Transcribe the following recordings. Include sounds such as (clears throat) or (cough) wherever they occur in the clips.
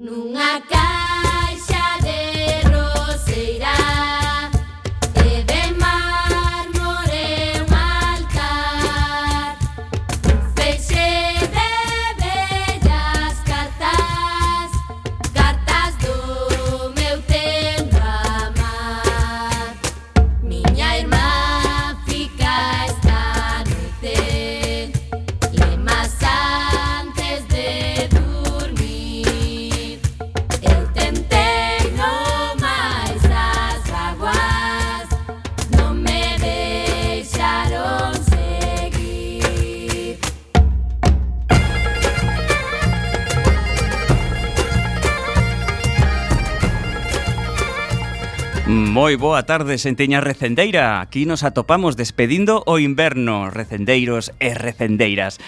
Nunha Moi boa tarde, xentiña recendeira. Aquí nos atopamos despedindo o inverno, recendeiros e recendeiras.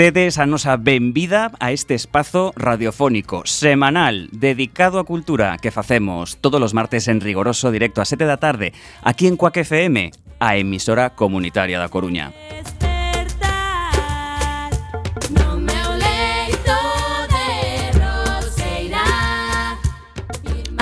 Tedes a nosa benvida a este espazo radiofónico semanal dedicado á cultura que facemos todos os martes en rigoroso directo a 7 da tarde aquí en Cuac FM, a emisora comunitaria da Coruña. despertar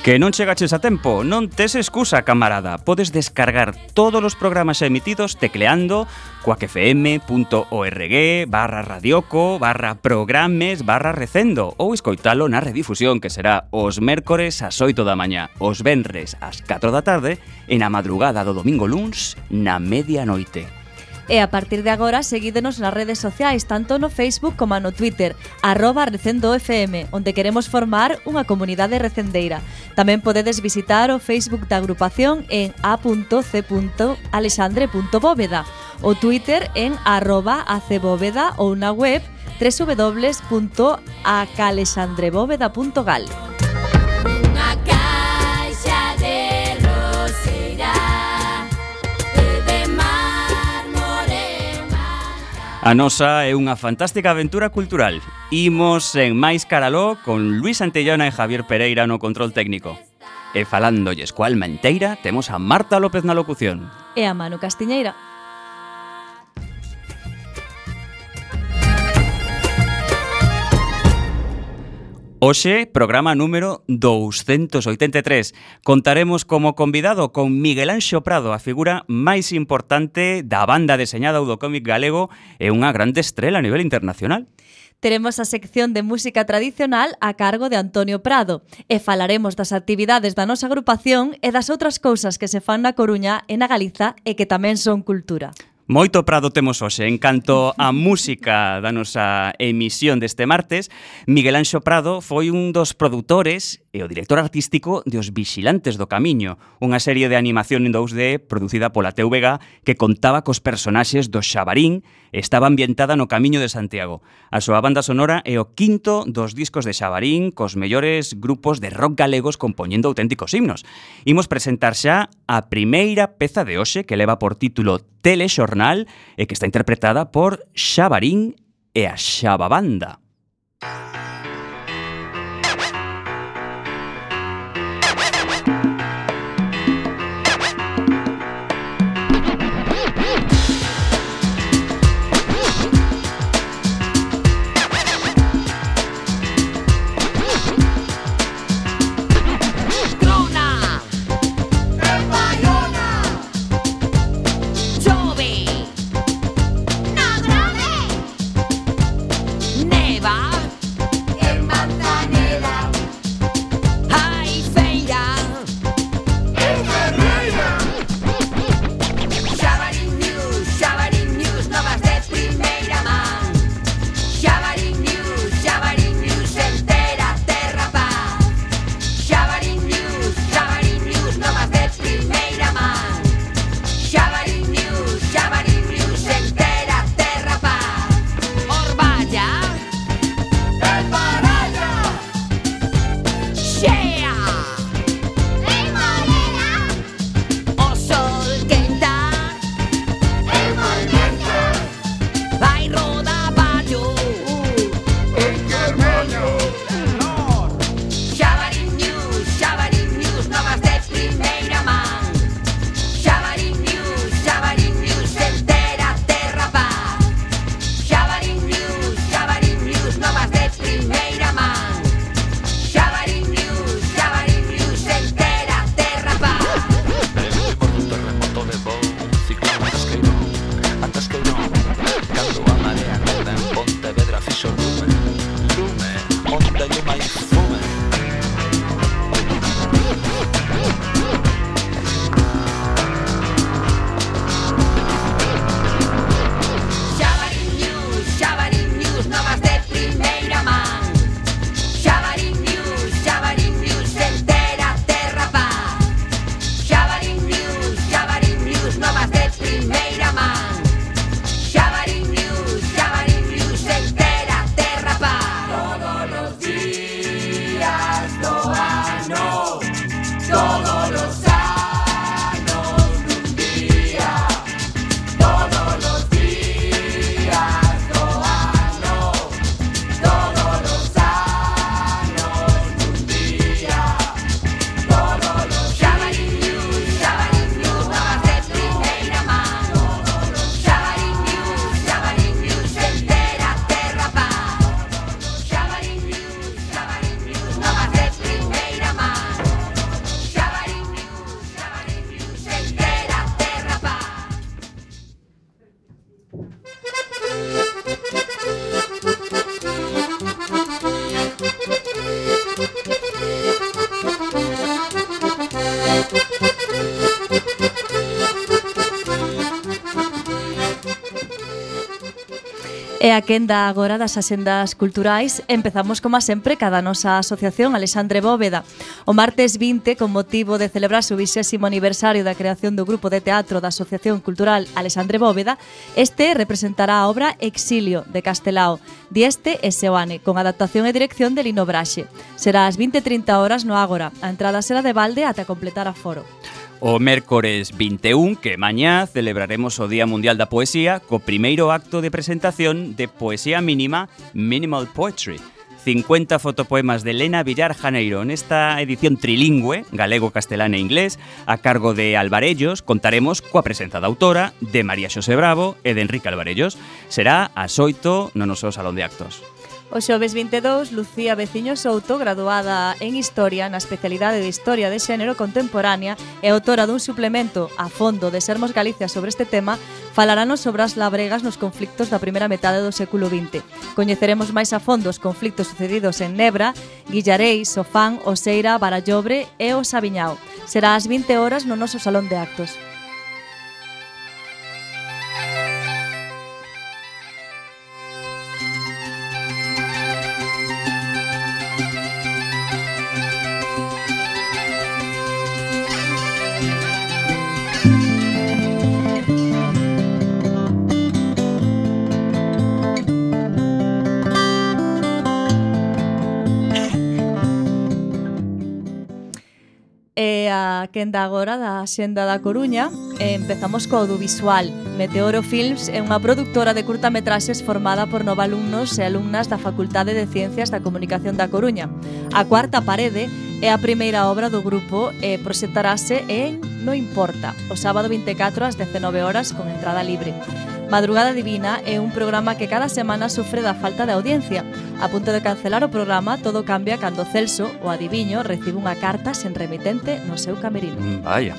Que non chegaches a tempo, non tes excusa, camarada. Podes descargar todos os programas emitidos tecleando cuacfm.org barra radioco barra programes barra recendo ou escoitalo na redifusión que será os mércores ás 8 da mañá, os venres ás 4 da tarde e na madrugada do domingo luns na medianoite. E a partir de agora, seguídenos nas redes sociais, tanto no Facebook como no Twitter, arroba recendofm, onde queremos formar unha comunidade recendeira. Tamén podedes visitar o Facebook da agrupación en a.c.alexandre.bóveda, o Twitter en arroba acbóveda ou na web www.acalexandrebóveda.gal. A nosa é unha fantástica aventura cultural. Imos en máis caraló con Luis Antellona e Javier Pereira no control técnico. E falándolles coal menteira, temos a Marta López na locución. E a Manu Castiñeira. Hoxe, programa número 283. Contaremos como convidado con Miguel Anxo Prado, a figura máis importante da banda deseñada ou do cómic galego e unha grande estrela a nivel internacional. Teremos a sección de música tradicional a cargo de Antonio Prado e falaremos das actividades da nosa agrupación e das outras cousas que se fan na Coruña e na Galiza e que tamén son cultura. Moito prado temos hoxe. En canto á música da nosa emisión deste martes, Miguel Anxo Prado foi un dos produtores e o director artístico de Os Vixilantes do Camiño, unha serie de animación en 2D producida pola TVG que contaba cos personaxes do Xabarín e estaba ambientada no Camiño de Santiago. A súa banda sonora é o quinto dos discos de Xabarín cos mellores grupos de rock galegos compoñendo auténticos himnos. Imos presentar xa a primeira peza de hoxe que leva por título Telexornal e que está interpretada por Xabarín e a Xababanda. Banda. E a quenda agora das axendas culturais empezamos como sempre cada nosa asociación Alexandre Bóveda. O martes 20, con motivo de celebrar o 20 aniversario da creación do grupo de teatro da Asociación Cultural Alexandre Bóveda, este representará a obra Exilio de Castelao, Dieste e Seoane, con adaptación e dirección de Lino Braxe. Será ás 20:30 horas no Ágora. A entrada será de balde ata completar a foro. O mércores 21, que mañá celebraremos o Día Mundial da Poesía co primeiro acto de presentación de Poesía Mínima Minimal Poetry. 50 fotopoemas de Elena Villar Janeiro. Nesta edición trilingüe, galego, castelán e inglés, a cargo de Alvarellos, contaremos coa presenza da autora, de María Xosé Bravo e de Enrique Alvarellos. Será a xoito no noso Salón de Actos. O xoves 22, Lucía Veciño Souto, graduada en Historia na especialidade de Historia de Xénero Contemporánea e autora dun suplemento a fondo de Sermos Galicia sobre este tema, falaranos sobre as labregas nos conflictos da primeira metade do século XX. Coñeceremos máis a fondo os conflictos sucedidos en Nebra, Guillarei, Sofán, Oseira, Barallobre e o Sabiñao. Será ás 20 horas no noso Salón de Actos. a quenda agora da Xenda da Coruña e empezamos co audiovisual. Meteoro Films é unha produtora de curtametraxes formada por nova alumnos e alumnas da Facultade de Ciencias da Comunicación da Coruña. A Cuarta Parede é a primeira obra do grupo e proxectarase en No Importa, o sábado 24 ás 19 horas con entrada libre. Madrugada Divina é un programa que cada semana sofre da falta de audiencia. A punto de cancelar o programa, todo cambia cando Celso, o adiviño, recibe unha carta sen remitente no seu camerino. Mm, vaya.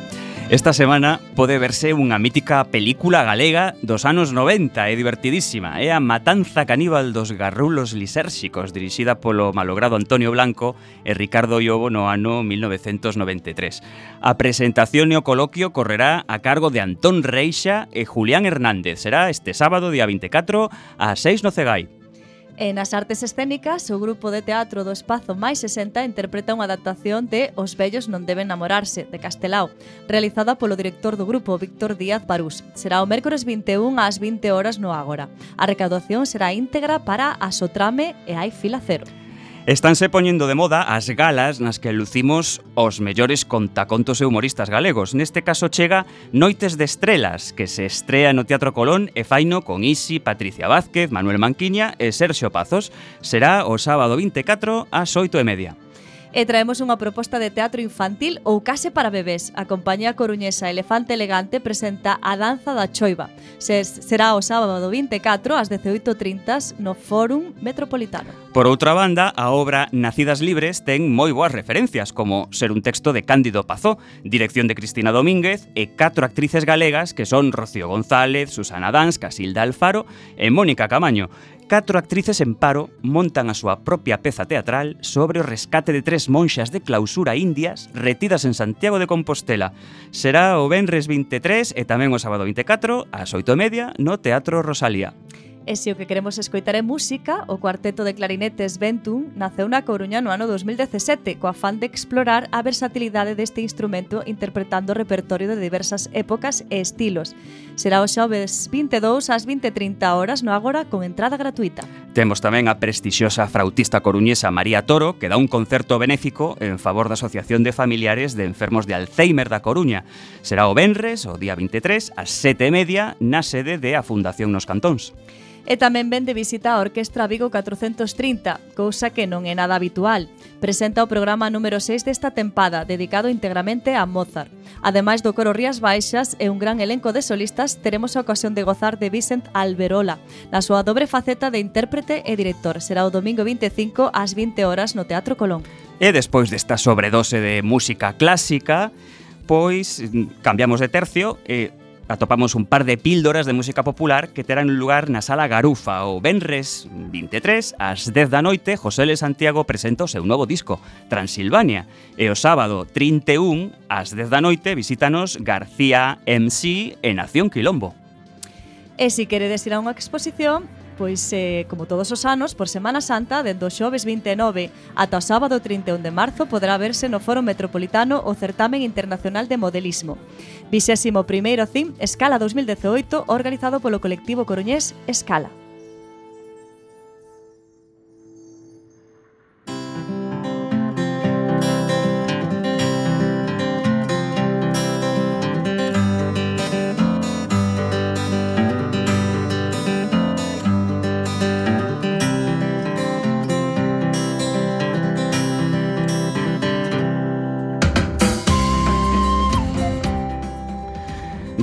Esta semana pode verse unha mítica película galega dos anos 90 e divertidísima. É a Matanza caníbal dos garrulos lisérxicos, dirixida polo malogrado Antonio Blanco e Ricardo Iobo no ano 1993. A presentación e o coloquio correrá a cargo de Antón Reixa e Julián Hernández. Será este sábado, día 24, a 6 no Cegai. E nas artes escénicas, o grupo de teatro do Espazo Mais 60 interpreta unha adaptación de Os vellos non deben namorarse, de Castelao, realizada polo director do grupo, Víctor Díaz Barús. Será o mércores 21 ás 20 horas no Ágora. A recaudación será íntegra para a Sotrame e hai fila cero. Estánse poñendo de moda as galas nas que lucimos os mellores contacontos e humoristas galegos. Neste caso chega Noites de Estrelas, que se estrea no Teatro Colón e faino con Isi, Patricia Vázquez, Manuel Manquiña e Sergio Pazos. Será o sábado 24 ás 8 e media e traemos unha proposta de teatro infantil ou case para bebés. A compañía coruñesa Elefante Elegante presenta A Danza da Choiva. Se, será o sábado 24 ás 18.30 no Fórum Metropolitano. Por outra banda, a obra Nacidas Libres ten moi boas referencias, como ser un texto de Cándido Pazó, dirección de Cristina Domínguez e catro actrices galegas que son Rocío González, Susana Dans, Casilda Alfaro e Mónica Camaño catro actrices en paro montan a súa propia peza teatral sobre o rescate de tres monxas de clausura indias retidas en Santiago de Compostela. Será o Benres 23 e tamén o sábado 24 ás 8 media no Teatro Rosalía. E se o que queremos escoitar é música, o cuarteto de clarinetes Ventum naceu na Coruña no ano 2017 co afán de explorar a versatilidade deste instrumento interpretando o repertorio de diversas épocas e estilos. Será o xoves 22 ás 20.30 horas no Ágora con entrada gratuita. Temos tamén a prestixiosa frautista coruñesa María Toro que dá un concerto benéfico en favor da Asociación de Familiares de Enfermos de Alzheimer da Coruña. Será o Benres, o día 23, ás 7.30 na sede de a Fundación Nos Cantóns e tamén ven de visita a Orquestra Vigo 430, cousa que non é nada habitual. Presenta o programa número 6 desta tempada, dedicado integramente a Mozart. Ademais do coro Rías Baixas e un gran elenco de solistas, teremos a ocasión de gozar de Vicent Alberola, na súa dobre faceta de intérprete e director. Será o domingo 25 ás 20 horas no Teatro Colón. E despois desta sobredose de música clásica, pois mm, cambiamos de tercio e atopamos un par de píldoras de música popular que terán lugar na sala Garufa o Benres 23 ás 10 da noite José L. Santiago presenta o seu novo disco Transilvania e o sábado 31 ás 10 da noite visítanos García MC en Nación Quilombo E se si queredes ir a unha exposición pois eh, como todos os anos, por Semana Santa, dende o xoves 29 ata o sábado 31 de marzo poderá verse no Foro Metropolitano o Certamen Internacional de Modelismo. 21º CIM Escala 2018 organizado polo colectivo coruñés Escala.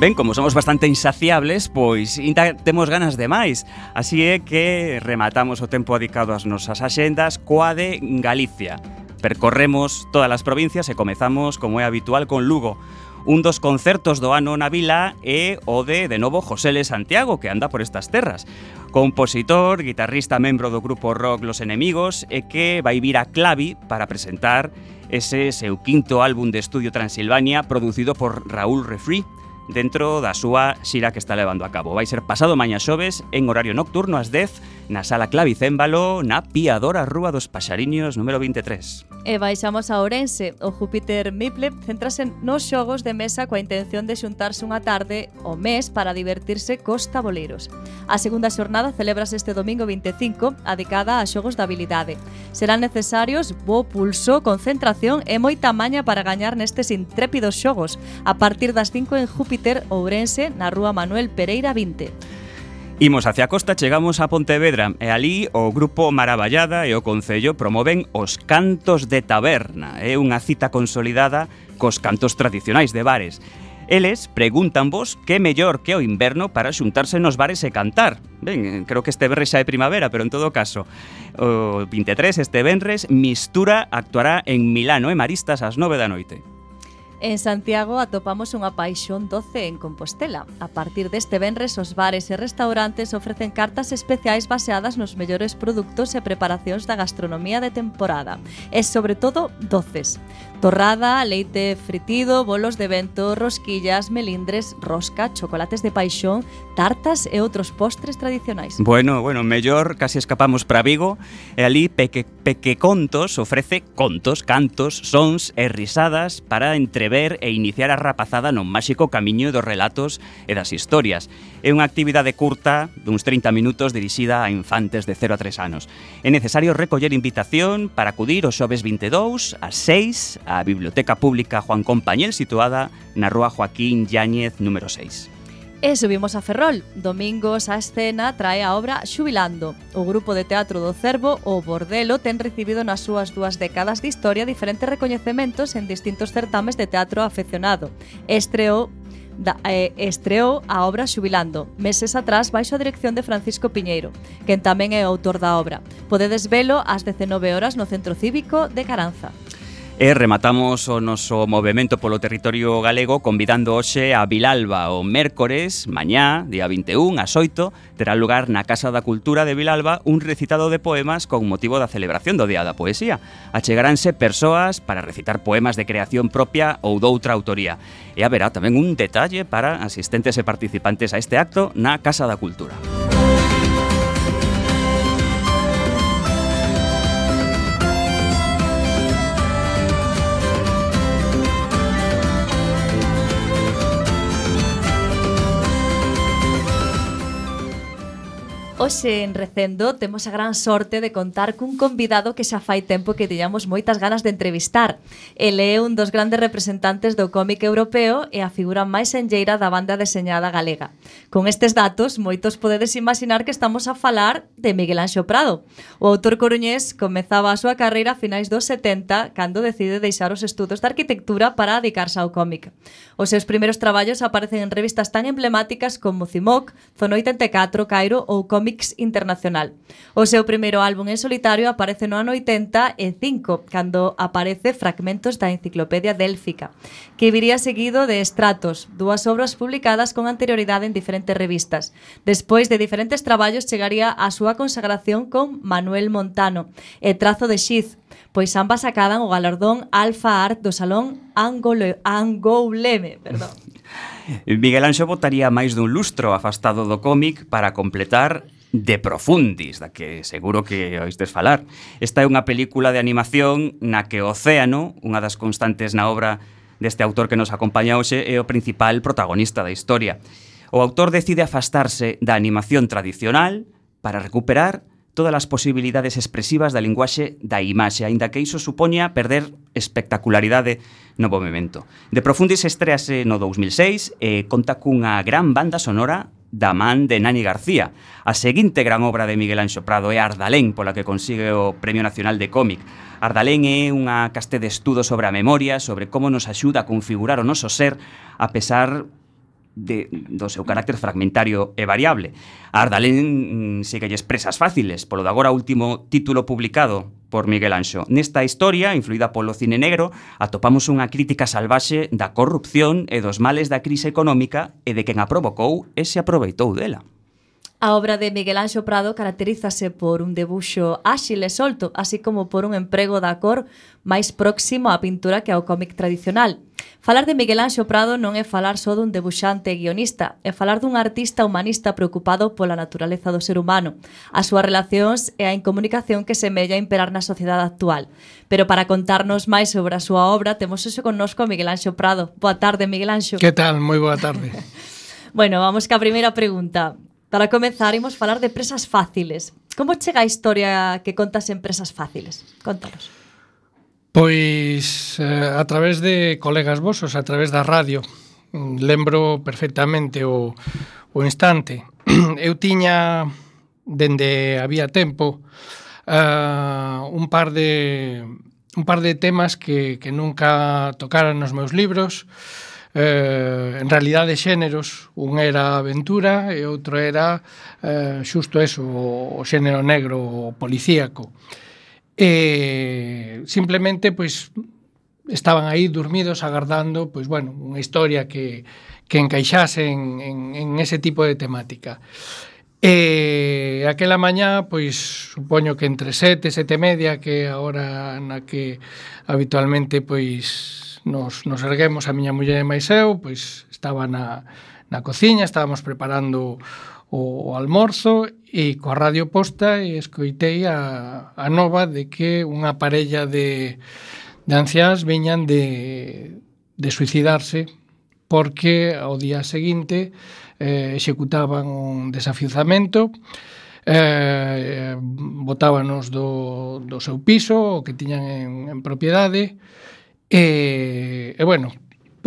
Ben, como somos bastante insaciables, pois temos ganas de máis. Así é que rematamos o tempo dedicado ás nosas axendas coa de Galicia. Percorremos todas as provincias e comezamos, como é habitual, con Lugo. Un dos concertos do ano na vila é o de, de novo, José L. Santiago, que anda por estas terras. Compositor, guitarrista, membro do grupo rock Los Enemigos, e que vai vir a Clavi para presentar ese seu quinto álbum de estudio Transilvania producido por Raúl Refri, dentro da súa xira que está levando a cabo. Vai ser pasado maña xoves en horario nocturno ás 10 na Sala Clavicémbalo na Piadora Rúa dos Paxariños número 23. E baixamos a Ourense. O Júpiter Miple centrase nos xogos de mesa coa intención de xuntarse unha tarde o mes para divertirse cos taboleiros. A segunda xornada celebrase este domingo 25 adicada a xogos de habilidade. Serán necesarios bo pulso, concentración e moita maña para gañar nestes intrépidos xogos. A partir das 5 en Júpiter Twitter Ourense na Rúa Manuel Pereira 20. Imos hacia a costa, chegamos a Pontevedra e ali o grupo Maravallada e o Concello promoven os cantos de taberna. É unha cita consolidada cos cantos tradicionais de bares. Eles preguntan vos que mellor que o inverno para xuntarse nos bares e cantar. Ben, creo que este verres xa é primavera, pero en todo caso, o 23 este venres Mistura actuará en Milano e Maristas ás 9 da noite. En Santiago atopamos unha paixón doce en Compostela. A partir deste venres, os bares e restaurantes ofrecen cartas especiais baseadas nos mellores produtos e preparacións da gastronomía de temporada. E, sobre todo, doces. Torrada, leite fritido, bolos de vento, rosquillas, melindres, rosca, chocolates de paixón, tartas e outros postres tradicionais. Bueno, bueno, mellor casi escapamos para Vigo e ali Peque, Peque Contos ofrece contos, cantos, sons e risadas para entrever e iniciar a rapazada no máxico camiño dos relatos e das historias. É unha actividade curta duns 30 minutos dirixida a infantes de 0 a 3 anos. É necesario recoller invitación para acudir o xoves 22 a 6 a Biblioteca Pública Juan Compañel situada na Rúa Joaquín Yáñez número 6. E subimos a Ferrol. Domingos a escena trae a obra Xubilando. O grupo de teatro do Cervo, o Bordelo, ten recibido nas súas dúas décadas de historia diferentes recoñecementos en distintos certames de teatro afeccionado. Estreou da, eh, estreou a obra Xubilando, meses atrás baixo a dirección de Francisco Piñeiro, quen tamén é autor da obra. Podedes velo ás 19 horas no Centro Cívico de Caranza. E rematamos o noso movimento polo territorio galego convidando hoxe a Vilalba o mércores, mañá, día 21, ás 8, terá lugar na Casa da Cultura de Vilalba un recitado de poemas con motivo da celebración do Día da Poesía. Achegaránse persoas para recitar poemas de creación propia ou doutra autoría. E haberá tamén un detalle para asistentes e participantes a este acto na Casa da Cultura. Música Hoxe en Recendo temos a gran sorte de contar cun convidado que xa fai tempo que teñamos moitas ganas de entrevistar. Ele é un dos grandes representantes do cómic europeo e a figura máis enlleira da banda deseñada galega. Con estes datos, moitos podedes imaginar que estamos a falar de Miguel Anxo Prado. O autor coruñés comezaba a súa carreira a finais dos 70 cando decide deixar os estudos de arquitectura para dedicarse ao cómic. Os seus primeiros traballos aparecen en revistas tan emblemáticas como Cimoc, Zona 84, Cairo ou Cómic Comics internacional. O seu primeiro álbum en solitario aparece no ano 85, cando aparece Fragmentos da Enciclopedia Délfica, que viría seguido de Estratos, dúas obras publicadas con anterioridade en diferentes revistas. Despois de diferentes traballos chegaría a súa consagración con Manuel Montano e Trazo de Xiz, pois ambas sacadan o galardón Alfa Art do Salón Angole, Angouleme. Perdón. (laughs) Miguel Anxo votaría máis dun lustro afastado do cómic para completar De Profundis, da que seguro que oístes falar. Esta é unha película de animación na que o océano, unha das constantes na obra deste autor que nos acompaña hoxe, é o principal protagonista da historia. O autor decide afastarse da animación tradicional para recuperar todas as posibilidades expresivas da linguaxe da imaxe, aínda que iso supoña perder espectacularidade no movimento. De Profundis estrease no 2006 e conta cunha gran banda sonora da man de Nani García. A seguinte gran obra de Miguel Anxo Prado é Ardalén, pola que consigue o Premio Nacional de Cómic. Ardalén é unha caste de estudo sobre a memoria, sobre como nos axuda a configurar o noso ser, a pesar de, do seu carácter fragmentario e variable. A Ardalén mm, seguelles presas fáciles, polo de agora último título publicado por Miguel Anxo. Nesta historia, influída polo cine negro, atopamos unha crítica salvaxe da corrupción e dos males da crise económica e de quen a provocou e se aproveitou dela. A obra de Miguel Anxo Prado caracterízase por un debuxo áxil e solto, así como por un emprego da cor máis próximo á pintura que ao cómic tradicional, Falar de Miguel Anxo Prado non é falar só dun debuxante e guionista, é falar dun artista humanista preocupado pola naturaleza do ser humano, as súas relacións e a incomunicación que semella imperar na sociedade actual. Pero para contarnos máis sobre a súa obra, temos hoxe connosco a Miguel Anxo Prado. Boa tarde, Miguel Anxo. Que tal? Moi boa tarde. (laughs) bueno, vamos ca primeira pregunta. Para comenzar, imos falar de presas fáciles. Como chega a historia que contas en presas fáciles? Contanos. Pois eh, a través de colegas vosos, a través da radio, mm, lembro perfectamente o, o instante. (clears throat) Eu tiña, dende había tempo, uh, un par de un par de temas que, que nunca tocaran nos meus libros, eh, en realidade xéneros, un era aventura e outro era eh, xusto eso, o, o xénero negro, o policíaco. Eh, E simplemente pois estaban aí dormidos agardando pois bueno, unha historia que que encaixase en, en, en ese tipo de temática. E aquela mañá, pois supoño que entre sete, sete e media, que é a hora na que habitualmente pois nos, nos erguemos a miña muller e máis eu, pois estaba na, na cociña, estábamos preparando o, o almorzo e coa radio posta e escoitei a, a nova de que unha parella de, de anciás viñan de, de suicidarse porque ao día seguinte eh, executaban un desafiuzamento eh, botábanos do, do seu piso o que tiñan en, en propiedade e, e bueno,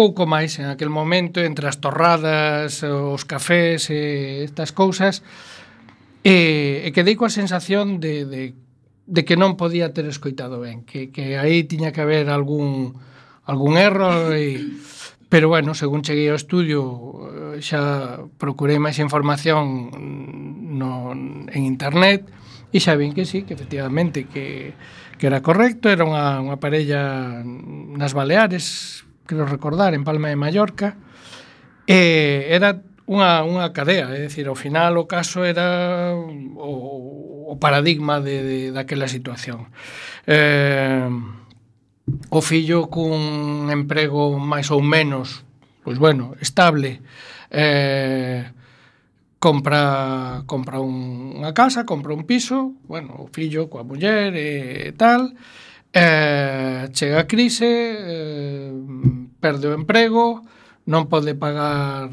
pouco máis en aquel momento entre as torradas, os cafés e estas cousas e, e quedei coa sensación de, de, de que non podía ter escoitado ben que, que aí tiña que haber algún algún erro e, pero bueno, según cheguei ao estudio xa procurei máis información no, en internet e xa vin que sí, que efectivamente que, que era correcto, era unha, unha parella nas Baleares creo recordar, en Palma de Mallorca, eh, era unha, unha cadea, é dicir, ao final o caso era o, o paradigma de, de daquela situación. Eh, o fillo cun emprego máis ou menos, pois bueno, estable, eh, compra compra un, unha casa, compra un piso, bueno, o fillo coa muller e tal, e Eh, chega a crise, eh, perde o emprego, non pode pagar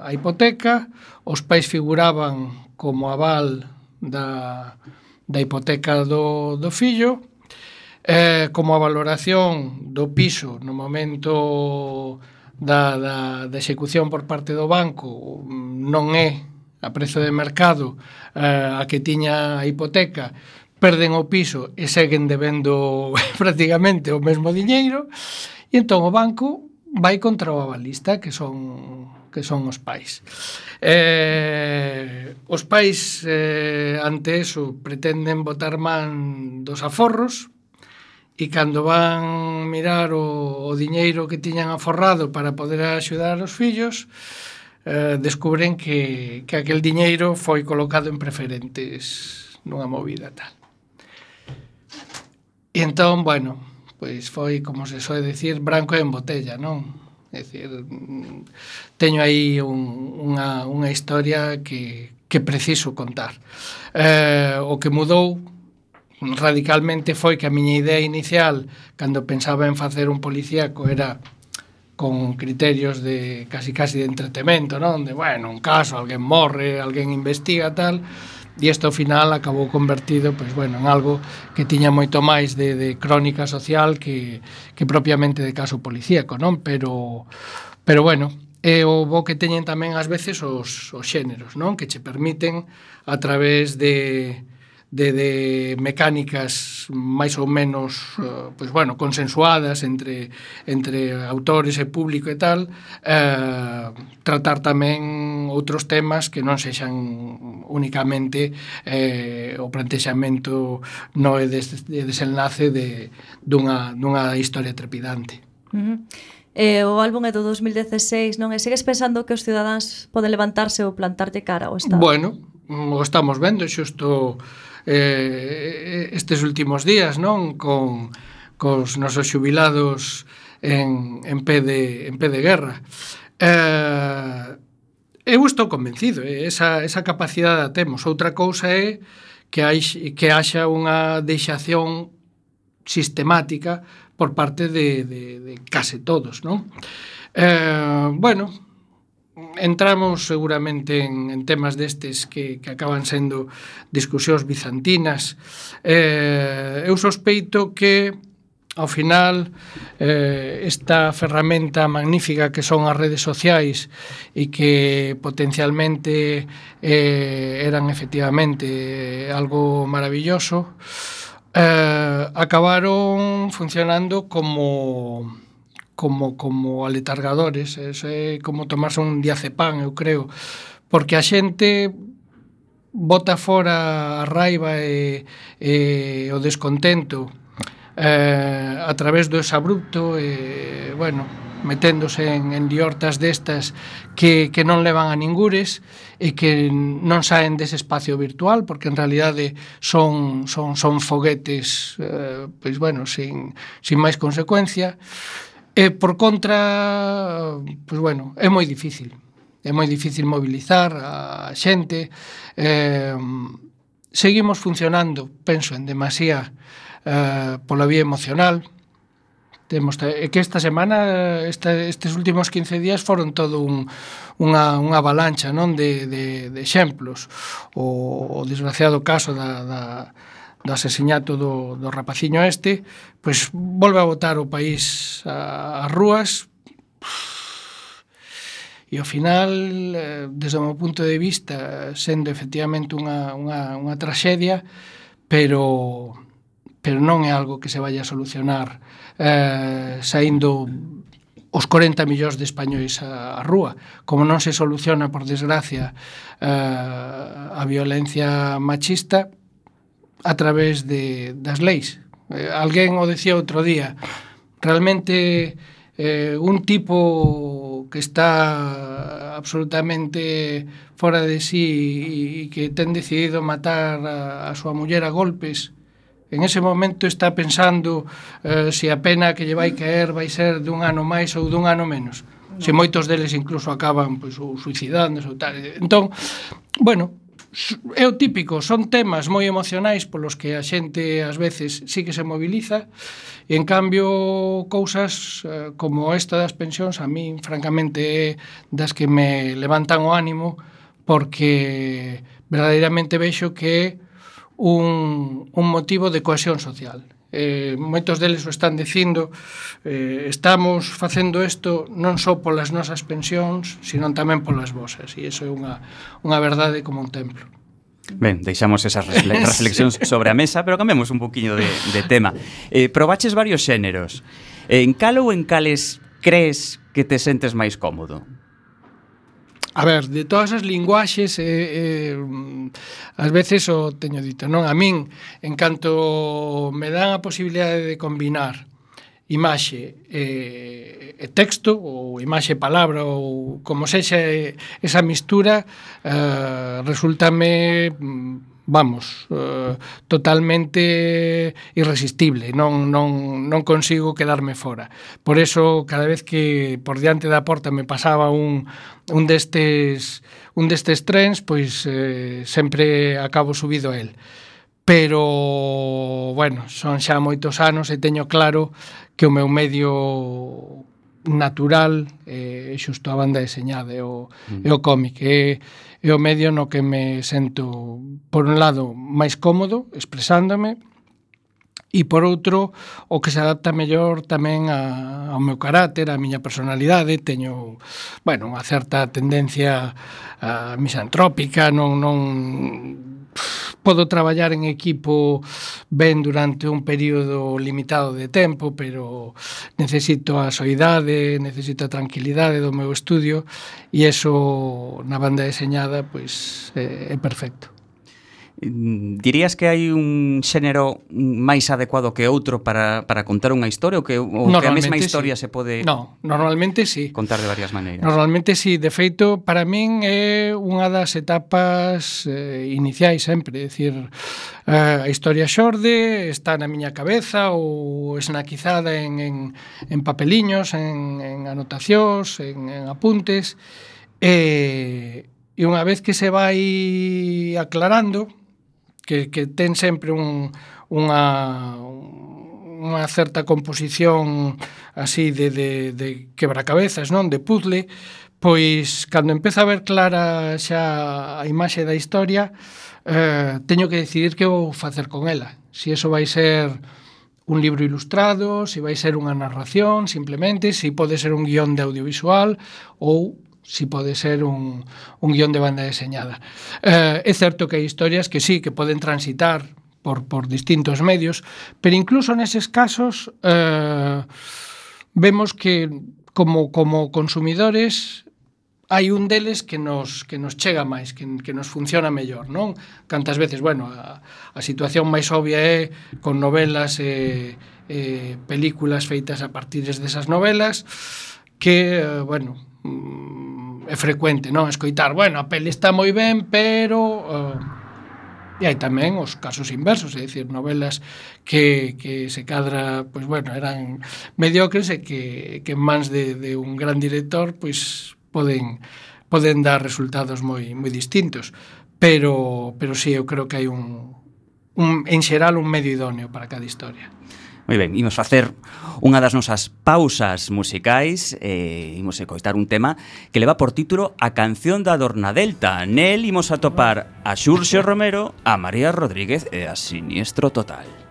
a hipoteca, os pais figuraban como aval da, da hipoteca do, do fillo, eh, como a valoración do piso no momento da, da, da execución por parte do banco mm, non é a prezo de mercado eh, a que tiña a hipoteca, perden o piso e seguen debendo (laughs) prácticamente o mesmo diñeiro e entón o banco vai contra o avalista que son que son os pais. Eh, os pais eh, ante eso pretenden botar man dos aforros e cando van mirar o, o diñeiro que tiñan aforrado para poder axudar os fillos eh, descubren que, que aquel diñeiro foi colocado en preferentes nunha movida tal. E entón, bueno, pois foi, como se soe dicir, branco en botella, non? É dicir, mm, teño aí un, unha, unha historia que, que preciso contar. Eh, o que mudou radicalmente foi que a miña idea inicial, cando pensaba en facer un policíaco, era con criterios de casi casi de entretemento, non? De, bueno, un caso, alguén morre, alguén investiga, tal e isto ao final acabou convertido pois, bueno, en algo que tiña moito máis de, de crónica social que, que propiamente de caso policíaco non? Pero pero bueno é o bo que teñen tamén ás veces os, os xéneros non? Que che permiten a través de de, de mecánicas máis ou menos eh, pois, bueno, consensuadas entre, entre autores e público e tal eh, tratar tamén outros temas que non sexan únicamente eh, o plantexamento no é des, de desenlace de, dunha, dunha historia trepidante uh -huh. Eh, o álbum é do 2016, non? E sigues pensando que os cidadáns poden levantarse ou plantarte cara ao Estado? Bueno, o estamos vendo, xusto eh, estes últimos días, non? Con, cos nosos xubilados en, en, pé, de, en pé de guerra. Eh, eu estou convencido, eh, esa, esa capacidade a temos. Outra cousa é que, hai, que haxa unha deixación sistemática por parte de, de, de case todos, non? Eh, bueno, entramos seguramente en, en temas destes que, que acaban sendo discusións bizantinas. Eh, eu sospeito que ao final eh, esta ferramenta magnífica que son as redes sociais e que potencialmente eh, eran efectivamente eh, algo maravilloso eh, acabaron funcionando como como como aletargadores, eso é como tomarse un diazepam, eu creo, porque a xente bota fora a raiva e, e o descontento eh, a través do exabrupto e, bueno, meténdose en, en liortas destas que, que non levan a ningures e que non saen dese espacio virtual porque en realidade son, son, son foguetes eh, pois bueno, sin, sin máis consecuencia. E por contra, pues bueno, é moi difícil. É moi difícil mobilizar a xente. Eh, seguimos funcionando, penso, en demasía eh, pola vía emocional. Temos e que esta semana, esta, estes últimos 15 días foron todo un, unha, unha avalancha non de, de, de exemplos. O, o desgraciado caso da, da, do asesinato do, do rapaciño este, pois volve a botar o país ás rúas e ao final, eh, desde o meu punto de vista, sendo efectivamente unha, unha, unha traxedia, pero pero non é algo que se vaya a solucionar eh, saindo os 40 millóns de españois á rúa. Como non se soluciona, por desgracia, eh, a violencia machista, a través de, das leis. Eh, alguén o decía outro día, realmente eh, un tipo que está absolutamente fora de sí e que ten decidido matar a, a súa muller a golpes, en ese momento está pensando eh, se a pena que lle vai caer vai ser dun ano máis ou dun ano menos. No. Se moitos deles incluso acaban pois, ou suicidándose ou tal. Entón, bueno, é o típico, son temas moi emocionais polos que a xente ás veces sí que se moviliza e en cambio cousas eh, como esta das pensións a min francamente é das que me levantan o ánimo porque verdadeiramente vexo que é un, un motivo de cohesión social eh, moitos deles o están dicindo, eh, estamos facendo isto non só polas nosas pensións, sino tamén polas vosas, e iso é unha, unha verdade como un templo. Ben, deixamos esas (laughs) (laughs) reflexións sobre a mesa, pero cambiamos un poquinho de, de tema. Eh, probaches varios xéneros. En cal ou en cales crees que te sentes máis cómodo? A ver, de todas as linguaxes eh, eh, ás veces o teño dito, non? A min, en canto me dan a posibilidade de combinar imaxe e, e texto ou imaxe palabra ou como sexa eh, esa mistura eh, resultame mm, vamos, uh, totalmente irresistible, non, non, non consigo quedarme fora. Por eso, cada vez que por diante da porta me pasaba un, un destes, un destes trens, pois eh, sempre acabo subido a él. Pero, bueno, son xa moitos anos e teño claro que o meu medio natural eh, xusto a banda deseñada e o, mm. e o cómic. É, é o medio no que me sento, por un lado, máis cómodo expresándome, e por outro, o que se adapta mellor tamén a, ao meu carácter, a miña personalidade, teño, bueno, unha certa tendencia a misantrópica, non non podo traballar en equipo ben durante un período limitado de tempo, pero necesito a soidade, necesito a tranquilidade do meu estudio e eso na banda deseñada pois é, eh, é perfecto dirías que hai un xénero máis adecuado que outro para, para contar unha historia ou que, ou que a mesma historia sí. se pode No, normalmente sí. Contar de varias maneiras. Normalmente sí, de feito, para min é unha das etapas eh, iniciais sempre, é dicir, eh, a historia xorde está na miña cabeza ou esnaquizada en, en, en papeliños, en, en anotacións, en, en apuntes, e eh, E unha vez que se vai aclarando, que, que ten sempre un, unha, unha certa composición así de, de, de quebracabezas, non? De puzzle, pois cando empeza a ver clara xa a imaxe da historia, eh, teño que decidir que vou facer con ela. Si eso vai ser un libro ilustrado, se si vai ser unha narración, simplemente, se si pode ser un guión de audiovisual ou si pode ser un, un guión de banda deseñada. Eh, é certo que hai historias que sí, que poden transitar por, por distintos medios, pero incluso neses casos eh, vemos que como, como consumidores hai un deles que nos, que nos chega máis, que, que nos funciona mellor, non? Cantas veces, bueno, a, a situación máis obvia é con novelas e, e películas feitas a partir desas novelas que, eh, bueno, mm, é frecuente, non? Escoitar, bueno, a peli está moi ben, pero... Uh, e hai tamén os casos inversos, é dicir, novelas que, que se cadra, pois bueno, eran mediocres e que, que en mans de, de un gran director, pois poden poden dar resultados moi moi distintos, pero pero si sí, eu creo que hai un un en xeral un medio idóneo para cada historia. Moi ben, imos facer unha das nosas pausas musicais e eh, imos coitar un tema que leva por título A canción da Dorna Delta. Nel imos atopar a Xurxo Romero, a María Rodríguez e a Siniestro Total.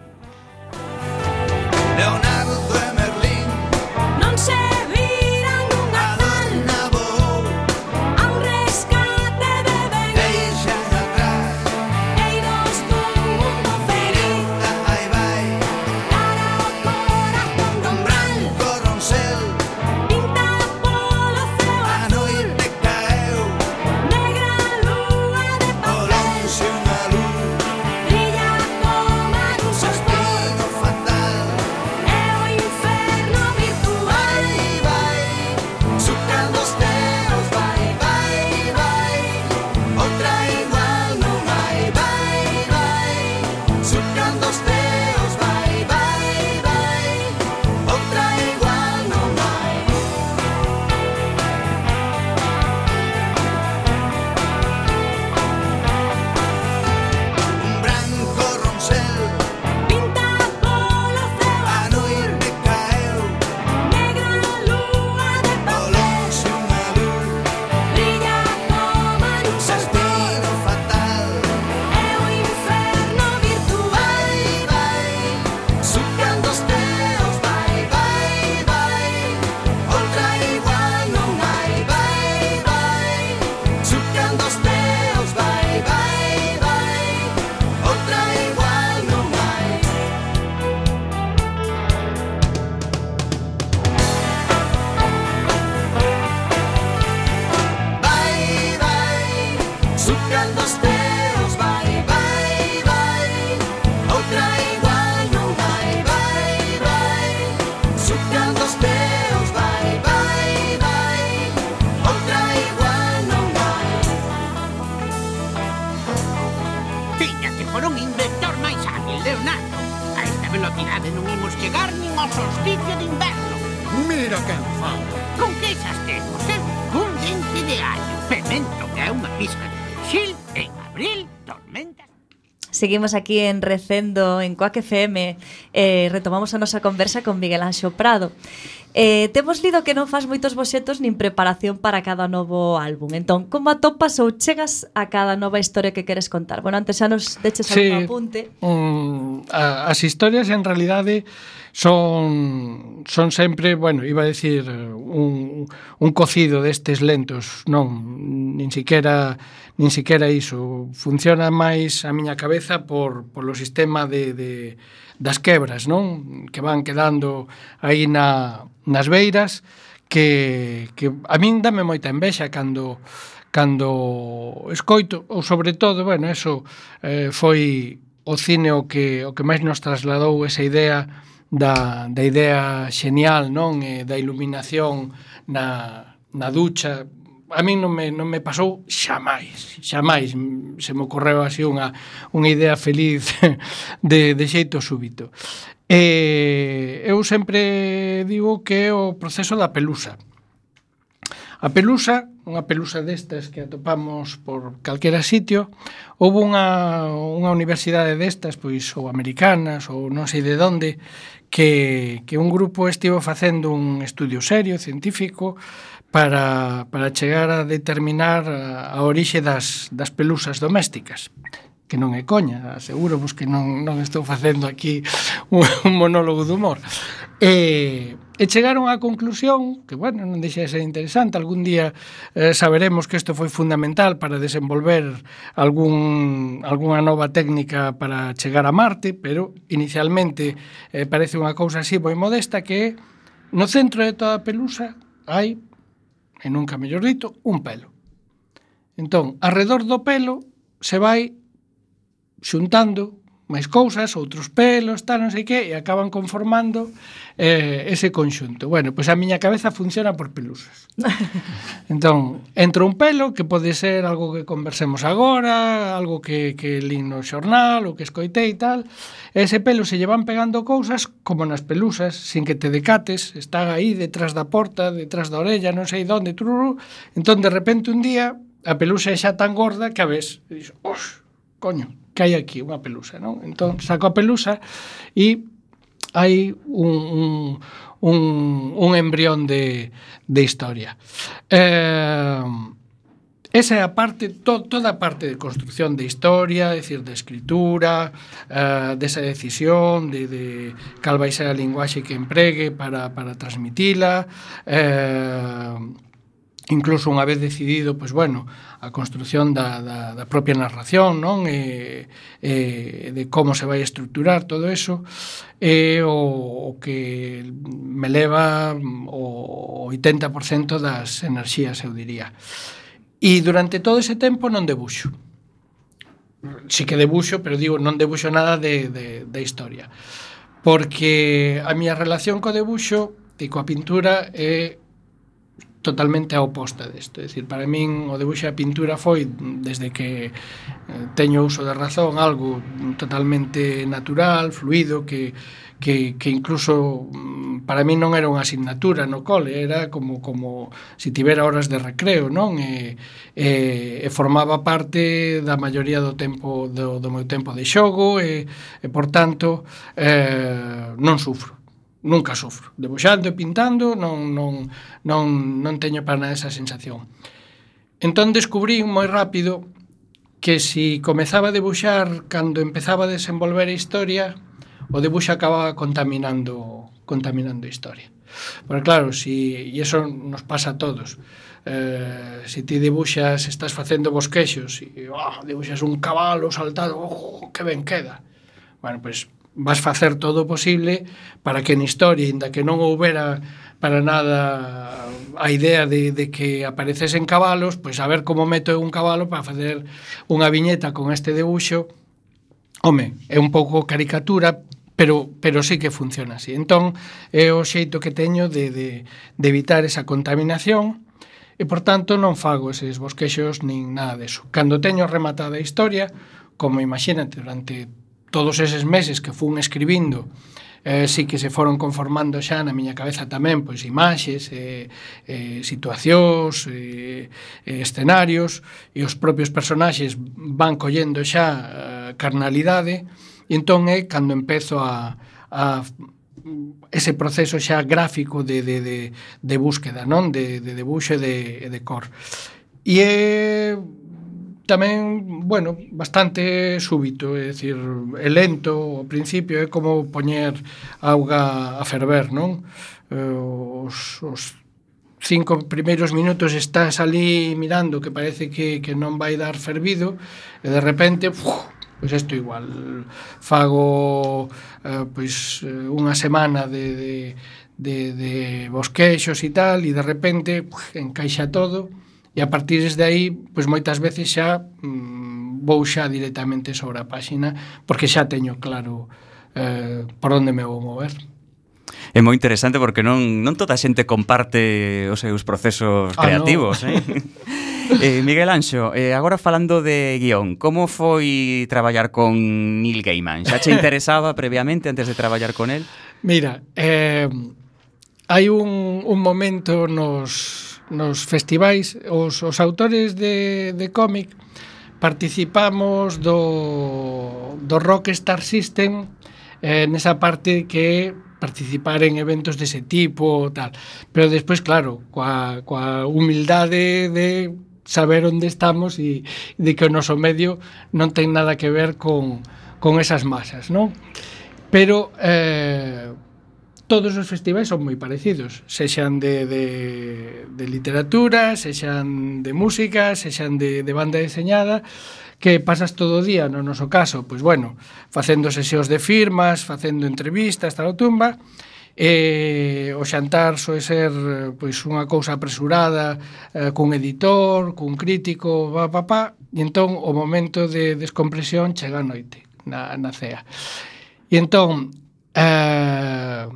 Seguimos aquí en Recendo, en Coac FM, eh, retomamos a nosa conversa con Miguel Anxo Prado. Eh, temos lido que non faz moitos boxetos nin preparación para cada novo álbum. Entón, como atopas ou chegas a cada nova historia que queres contar? Bueno, antes xa nos deches sí, algún apunte. Um, a, as historias, en realidade, son, son sempre, bueno, iba a decir, un, un cocido destes lentos, non, nin siquiera nin siquiera iso. Funciona máis a miña cabeza por, por o sistema de, de, das quebras, non? Que van quedando aí na, nas beiras, que, que a min dame moita envexa cando cando escoito, ou sobre todo, bueno, eso eh, foi o cine o que, o que máis nos trasladou esa idea da, da idea xenial, non? E da iluminación na, na ducha, a min non me, non me pasou xamais, xamais se me ocorreu así unha, unha idea feliz (laughs) de, de xeito súbito. E eu sempre digo que é o proceso da pelusa. A pelusa, unha pelusa destas que atopamos por calquera sitio, houve unha, unha universidade destas, pois, ou americanas, ou non sei de onde, que, que un grupo estivo facendo un estudio serio, científico, para, para chegar a determinar a, a orixe das, das pelusas domésticas que non é coña, aseguro vos que non, non estou facendo aquí (laughs) un monólogo de humor. E, e chegaron á conclusión, que bueno, non deixa de ser interesante, algún día eh, saberemos que isto foi fundamental para desenvolver algún, alguna nova técnica para chegar a Marte, pero inicialmente eh, parece unha cousa así moi modesta que no centro de toda a pelusa hai e nunca mellor dito, un pelo. Entón, arredor do pelo se vai xuntando máis cousas, outros pelos, tal, non sei que, e acaban conformando eh, ese conxunto. Bueno, pois a miña cabeza funciona por pelusas. (laughs) entón, entra un pelo que pode ser algo que conversemos agora, algo que, que lín no xornal, ou que escoitei e tal. Ese pelo se llevan pegando cousas como nas pelusas, sin que te decates, están aí detrás da porta, detrás da orella, non sei onde, truru. Entón, de repente, un día, a pelusa é xa tan gorda que a ves, e dixo, os, coño, que hai aquí unha pelusa, non? Entón, saco a pelusa e hai un, un, un, un embrión de, de historia. Eh, esa é a parte, to, toda a parte de construcción de historia, decir, de escritura, eh, desa de decisión, de, de cal vai ser a linguaxe que empregue para, para transmitila, eh, incluso unha vez decidido, pois bueno, a construción da, da, da propia narración, non? E, e de como se vai estructurar todo eso, é o, o que me leva o 80% das enerxías, eu diría. E durante todo ese tempo non debuxo. Si que debuxo, pero digo, non debuxo nada de, de, de historia. Porque a miña relación co debuxo e coa pintura é totalmente a oposta desto. É dicir, para min o debuxo e a pintura foi desde que eh, teño uso da razón algo totalmente natural, fluido, que, que, que incluso mm, para min non era unha asignatura no cole, era como como se si tivera horas de recreo, non? E, e, e formaba parte da maioría do tempo do, do meu tempo de xogo e, e por tanto eh, non sufro nunca sofro. Debuxando e pintando non, non, non, non teño para nada esa sensación. Entón descubrí moi rápido que si comezaba a debuxar cando empezaba a desenvolver a historia, o debuxo acababa contaminando contaminando a historia. Pero claro, si, e iso nos pasa a todos, eh, si ti debuxas, estás facendo bosquexos, e oh, debuxas un cabalo saltado, oh, que ben queda. Bueno, pois pues, vas facer todo o posible para que en historia, inda que non houbera para nada a idea de, de que aparecesen cabalos, pois a ver como meto un cabalo para facer unha viñeta con este debuxo. Home, é un pouco caricatura, pero, pero sí que funciona así. Entón, é o xeito que teño de, de, de evitar esa contaminación e, por tanto, non fago eses bosquexos nin nada deso. Cando teño rematada a historia, como imagínate, durante todos eses meses que fun escribindo eh, si que se foron conformando xa na miña cabeza tamén pois imaxes, eh, eh, situacións, eh, eh, escenarios e os propios personaxes van collendo xa eh, carnalidade e entón é eh, cando empezo a, a ese proceso xa gráfico de, de, de, de búsqueda, non? De, de debuxe de, de cor. E é eh, tamén, bueno, bastante súbito, é dicir, é lento ao principio, é como poñer auga a ferver, non? Eh, os, os cinco primeiros minutos estás ali mirando que parece que, que non vai dar fervido e de repente, uf, pois isto igual, fago eh, pois eh, unha semana de, de, de, de bosquexos e tal e de repente uf, encaixa todo e a partir desde aí, pois moitas veces xa mm, vou xa directamente sobre a páxina porque xa teño claro eh, por onde me vou mover. É moi interesante porque non, non toda a xente comparte os seus procesos creativos, ah, no. eh? (laughs) eh, Miguel Anxo, eh, agora falando de guión, como foi traballar con Neil Gaiman? Xa che interesaba (laughs) previamente antes de traballar con el? Mira, eh, hai un, un momento nos, nos festivais os, os autores de, de cómic participamos do, do Rock Star System eh, nesa parte que participar en eventos dese tipo tal. Pero despois, claro, coa, coa humildade de saber onde estamos e de que o noso medio non ten nada que ver con, con esas masas, non? Pero eh, todos os festivais son moi parecidos, sexan de, de, de literatura, sexan de música, sexan de, de banda deseñada, que pasas todo o día, no noso caso, pois bueno, facendo sesións de firmas, facendo entrevistas, tal o tumba, e o xantar soe ser pois unha cousa apresurada eh, cun editor, cun crítico, pa, pa, pa, e entón o momento de descompresión chega a noite na, na cea. E entón, eh,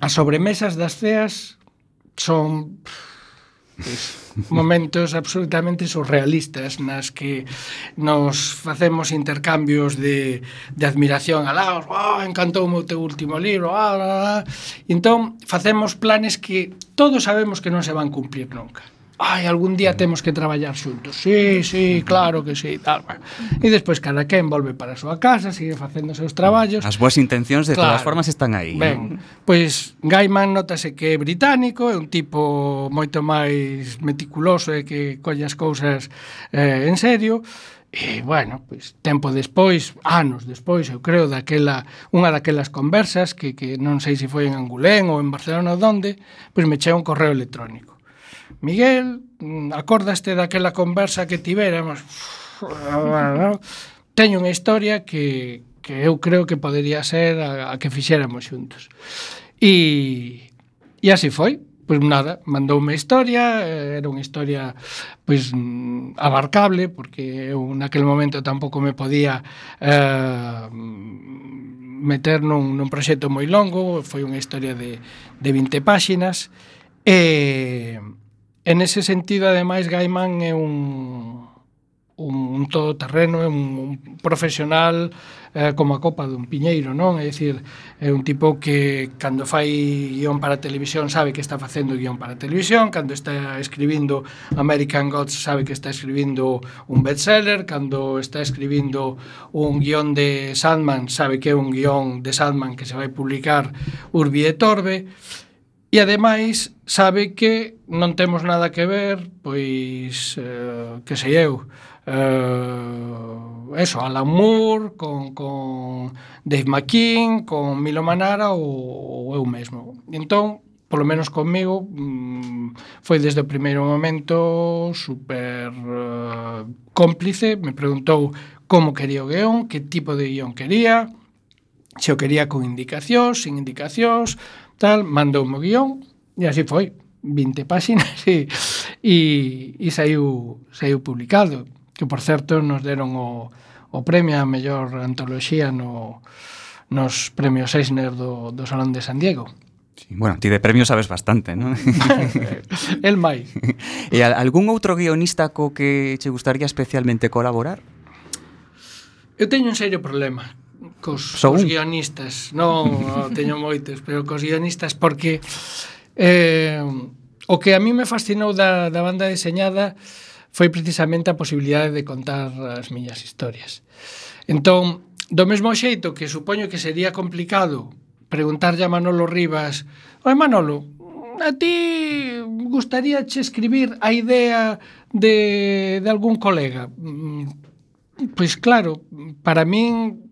as sobremesas das ceas son (laughs) momentos absolutamente surrealistas nas que nos facemos intercambios de, de admiración a laos, oh, encantou o teu último libro, ah, ah, ah. entón facemos planes que todos sabemos que non se van cumplir nunca ai, algún día temos que traballar xuntos. Sí, sí, claro que sí, tal. Bueno. E despois cada quen volve para a súa casa, sigue facendo os seus traballos. As boas intencións de claro. todas formas están aí. Ben, pois Gaiman notase que é británico, é un tipo moito máis meticuloso e que colle as cousas eh, en serio. E, bueno, pois, tempo despois, anos despois, eu creo, daquela, unha daquelas conversas que, que non sei se foi en Angulén ou en Barcelona ou donde, pois me chega un correo electrónico Miguel, mm, acordaste daquela conversa que tivéramos? (laughs) Teño unha historia que, que eu creo que podería ser a, a que fixéramos xuntos. E, e así foi. Pois nada, mandou unha historia, eh, era unha historia pois mm, abarcable, porque eu naquel momento tampouco me podía eh, meter nun, nun proxecto moi longo, foi unha historia de, de 20 páxinas, e... Eh, En ese sentido, ademais, Gaiman é un, un, un todoterreno, é un, un profesional eh, como a copa dun piñeiro, non? É dicir, é un tipo que cando fai guión para televisión sabe que está facendo guión para televisión, cando está escribindo American Gods sabe que está escribindo un bestseller, cando está escribindo un guión de Sandman sabe que é un guión de Sandman que se vai publicar Urbi e Torbe, E ademais sabe que non temos nada que ver, pois eh, que sei eu, eh, eso, Alan Moore, con, con Dave McKean, con Milo Manara ou, ou eu mesmo. Entón, polo menos comigo, mm, foi desde o primeiro momento super eh, cómplice, me preguntou como quería o guión, que tipo de guión quería, se o quería con indicacións, sin indicacións, tal, mandou o guión, e así foi, 20 páxinas (laughs) e, e, e saiu, saiu publicado, que por certo nos deron o, o premio a mellor antoloxía no, nos premios Eisner do, do Salón de San Diego. Sí, bueno, ti de premios sabes bastante, non? (laughs) El mai. (laughs) E algún outro guionista co que che gustaría especialmente colaborar? Eu teño un serio problema cos, Son? cos guionistas. Non (laughs) teño moitos pero cos guionistas porque eh, o que a mí me fascinou da, da banda deseñada foi precisamente a posibilidade de contar as miñas historias. Entón do mesmo xeito que supoño que sería complicado preguntarlle a Manolo Rivas oi Manolo, a ti gustaríache escribir a idea de, de algún colega? Mm, pois claro, para min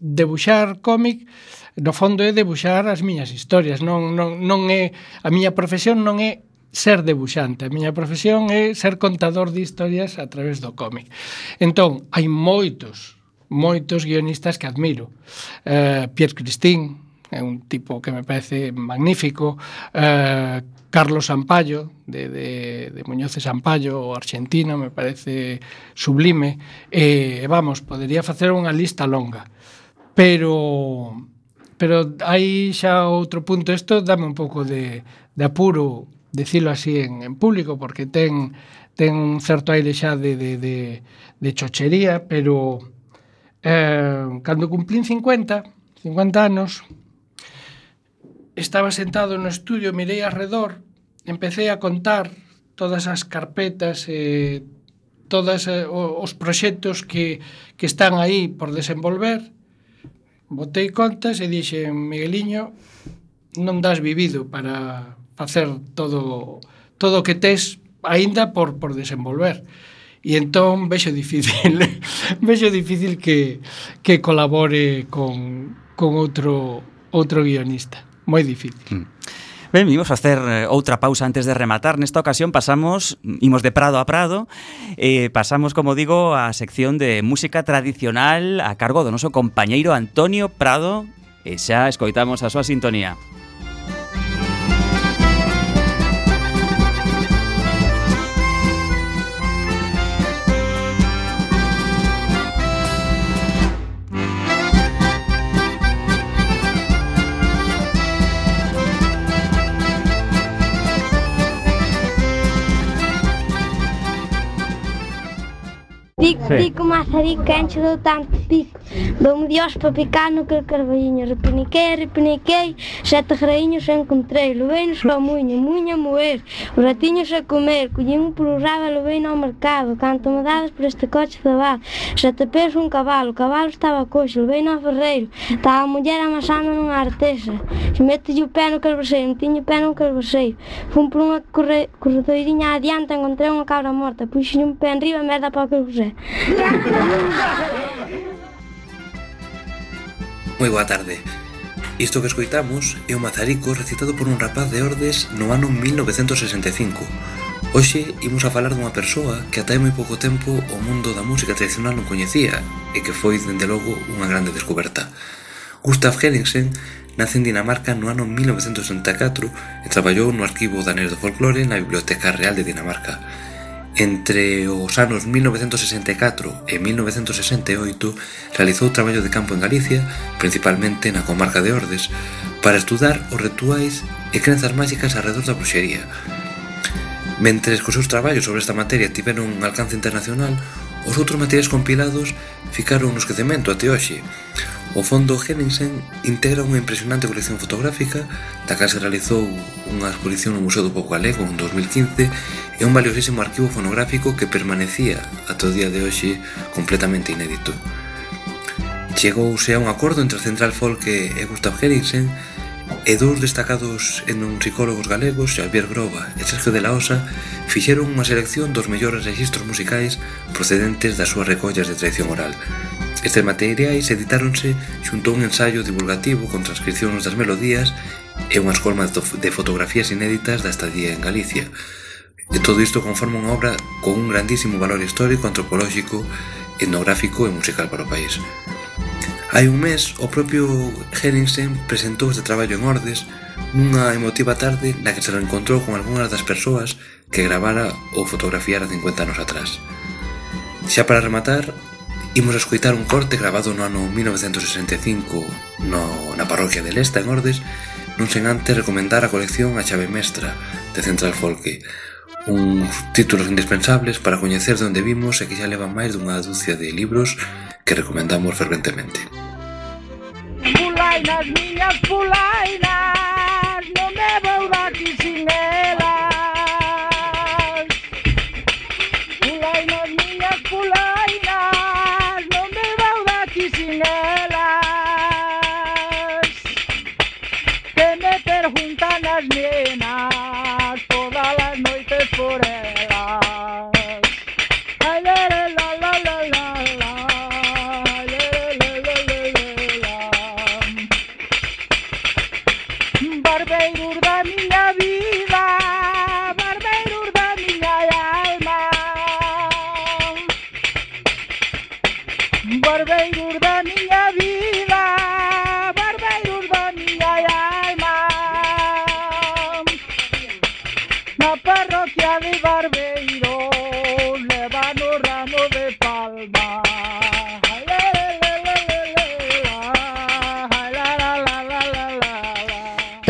debuxar cómic no fondo é debuxar as miñas historias, non, non, non é a miña profesión non é ser debuxante, a miña profesión é ser contador de historias a través do cómic. Entón, hai moitos, moitos guionistas que admiro. Eh, Pierre Christine, é un tipo que me parece magnífico, eh, Carlos Sampaio, de, de, de Muñoz e Sampaio, o argentino, me parece sublime. E, eh, vamos, podería facer unha lista longa. Pero pero hai xa outro punto, isto dame un pouco de, de apuro decilo así en, en público porque ten ten un certo aire xa de, de, de, de chochería, pero eh, cando cumplín 50, 50 anos, estaba sentado no estudio, mirei alrededor, empecé a contar todas as carpetas e eh, todos eh, os proxectos que, que están aí por desenvolver botei contas e dixen, Migueliño, non das vivido para facer todo todo o que tes aínda por, por desenvolver. E entón vexo difícil (laughs) vexo difícil que, que colabore con, con outro outro guionista. Moi difícil. Mm. Ben, vimos facer eh, outra pausa antes de rematar. Nesta ocasión pasamos, imos de prado a prado, eh, pasamos, como digo, a sección de música tradicional a cargo do noso compañeiro Antonio Prado, e xa escoitamos a súa sintonía. big pico, mazarico, enche dou tanto pico. Dou-me dios para picar no que carvalhinho. Repiniquei, repiniquei, sete rainhos encontrei. Levei-nos para a muña, muña a moer. Os ratinhos a comer, collín por o rabo e levei ao mercado. Canto me dadas por este coche de bar. Sete pesos un cabalo, o cabalo estaba coxo. Levei ao ferreiro, Estava a muller amasando nunha artesa. Se metelle o pé no meti-lhe o pé no carbaceiro. Fun por unha corre corredoirinha adiante, encontrei unha cabra morta. Puxo-lhe um pé enriba riba, merda para o carbaceiro. Moi boa tarde. Isto que escoitamos é o Mazarico recitado por un rapaz de Ordes no ano 1965. Hoxe imos a falar dunha persoa que ata hai moi pouco tempo o mundo da música tradicional non coñecía e que foi, dende logo, unha grande descoberta. Gustav Henningsen nace en Dinamarca no ano 1964 e traballou no arquivo danés do folclore na Biblioteca Real de Dinamarca. Entre os anos 1964 e 1968 realizou traballo de campo en Galicia, principalmente na comarca de Ordes, para estudar os rituais e crenzas máxicas alrededor da bruxería. Mentre que os seus traballos sobre esta materia tiveron un alcance internacional, os outros materiais compilados ficaron no esquecemento até hoxe. O fondo Henningsen integra unha impresionante colección fotográfica da que se realizou unha exposición no Museo do Pobo Galego en 2015 e un valiosísimo arquivo fonográfico que permanecía ata o día de hoxe completamente inédito. Chegouse a un acordo entre a Central Folk e Gustav Henningsen e dous destacados etnomusicólogos galegos, Xavier Groba e Sergio de la Osa, fixeron unha selección dos mellores registros musicais procedentes das súas recollas de tradición oral. Estes materiais editáronse xunto a un ensaio divulgativo con transcripcións das melodías e unhas colmas de fotografías inéditas da estadía en Galicia. E todo isto conforma unha obra con un grandísimo valor histórico, antropolóxico, etnográfico e musical para o país. Hai un mes, o propio Henningsen presentou este traballo en Ordes nunha emotiva tarde na que se reencontrou con algunhas das persoas que gravara ou fotografiara 50 anos atrás. Xa para rematar, imos a escoitar un corte grabado no ano 1965 no, na parroquia de Lesta, en Ordes, non sen antes recomendar a colección A Chave Mestra, de Central Folke, uns títulos indispensables para coñecer de onde vimos e que xa levan máis dunha dúcia de libros que recomendamos ferventemente. Mulainas, minhas mulainas.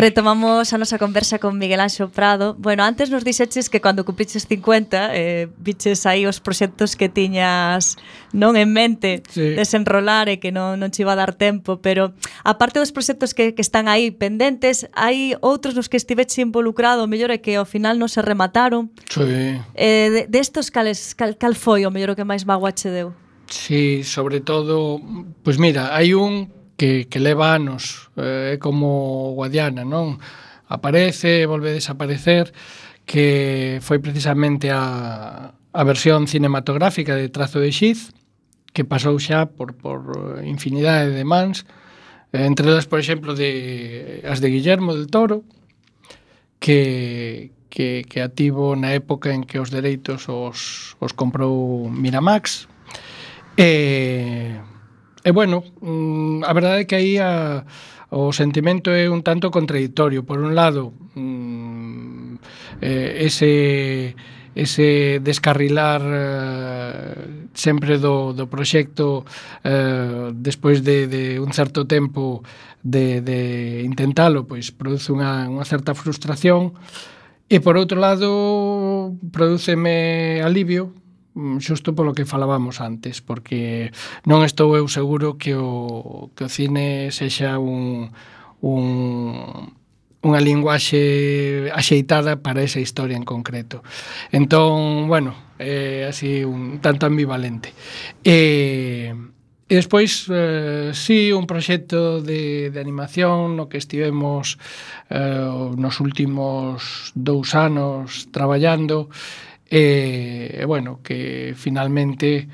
Retomamos a nosa conversa con Miguel Anxo Prado. Bueno, antes nos dixeches que cando cumpriches 50, eh, viches aí os proxectos que tiñas non en mente sí. desenrolar e que non, non che iba a dar tempo, pero aparte dos proxectos que, que están aí pendentes, hai outros nos que estiveche involucrado, o mellor é que ao final non se remataron. Sí. Eh, destos, de, de cales, cal, cal foi o mellor o que máis bagua che deu? Sí, sobre todo, pois pues mira, hai un que, que leva anos, eh, é como Guadiana, non? Aparece, volve a desaparecer, que foi precisamente a, a versión cinematográfica de Trazo de Xiz, que pasou xa por, por infinidade de mans, eh, entre elas, por exemplo, de, as de Guillermo del Toro, que, que, que ativo na época en que os dereitos os, os comprou Miramax, e E bueno, mm, a verdade é que aí a, o sentimento é un tanto contradictorio. Por un lado, mm, eh, ese ese descarrilar eh, sempre do, do proxecto eh, despois de, de un certo tempo de, de intentalo, pois produce unha, unha certa frustración e por outro lado produceme alivio Mm, xusto polo que falábamos antes, porque non estou eu seguro que o, que o cine sexa un, un, unha linguaxe axeitada para esa historia en concreto. Entón, bueno, é eh, así un tanto ambivalente. E... Eh, E despois, eh, sí, un proxecto de, de animación no que estivemos eh, nos últimos dous anos traballando E, e bueno, que finalmente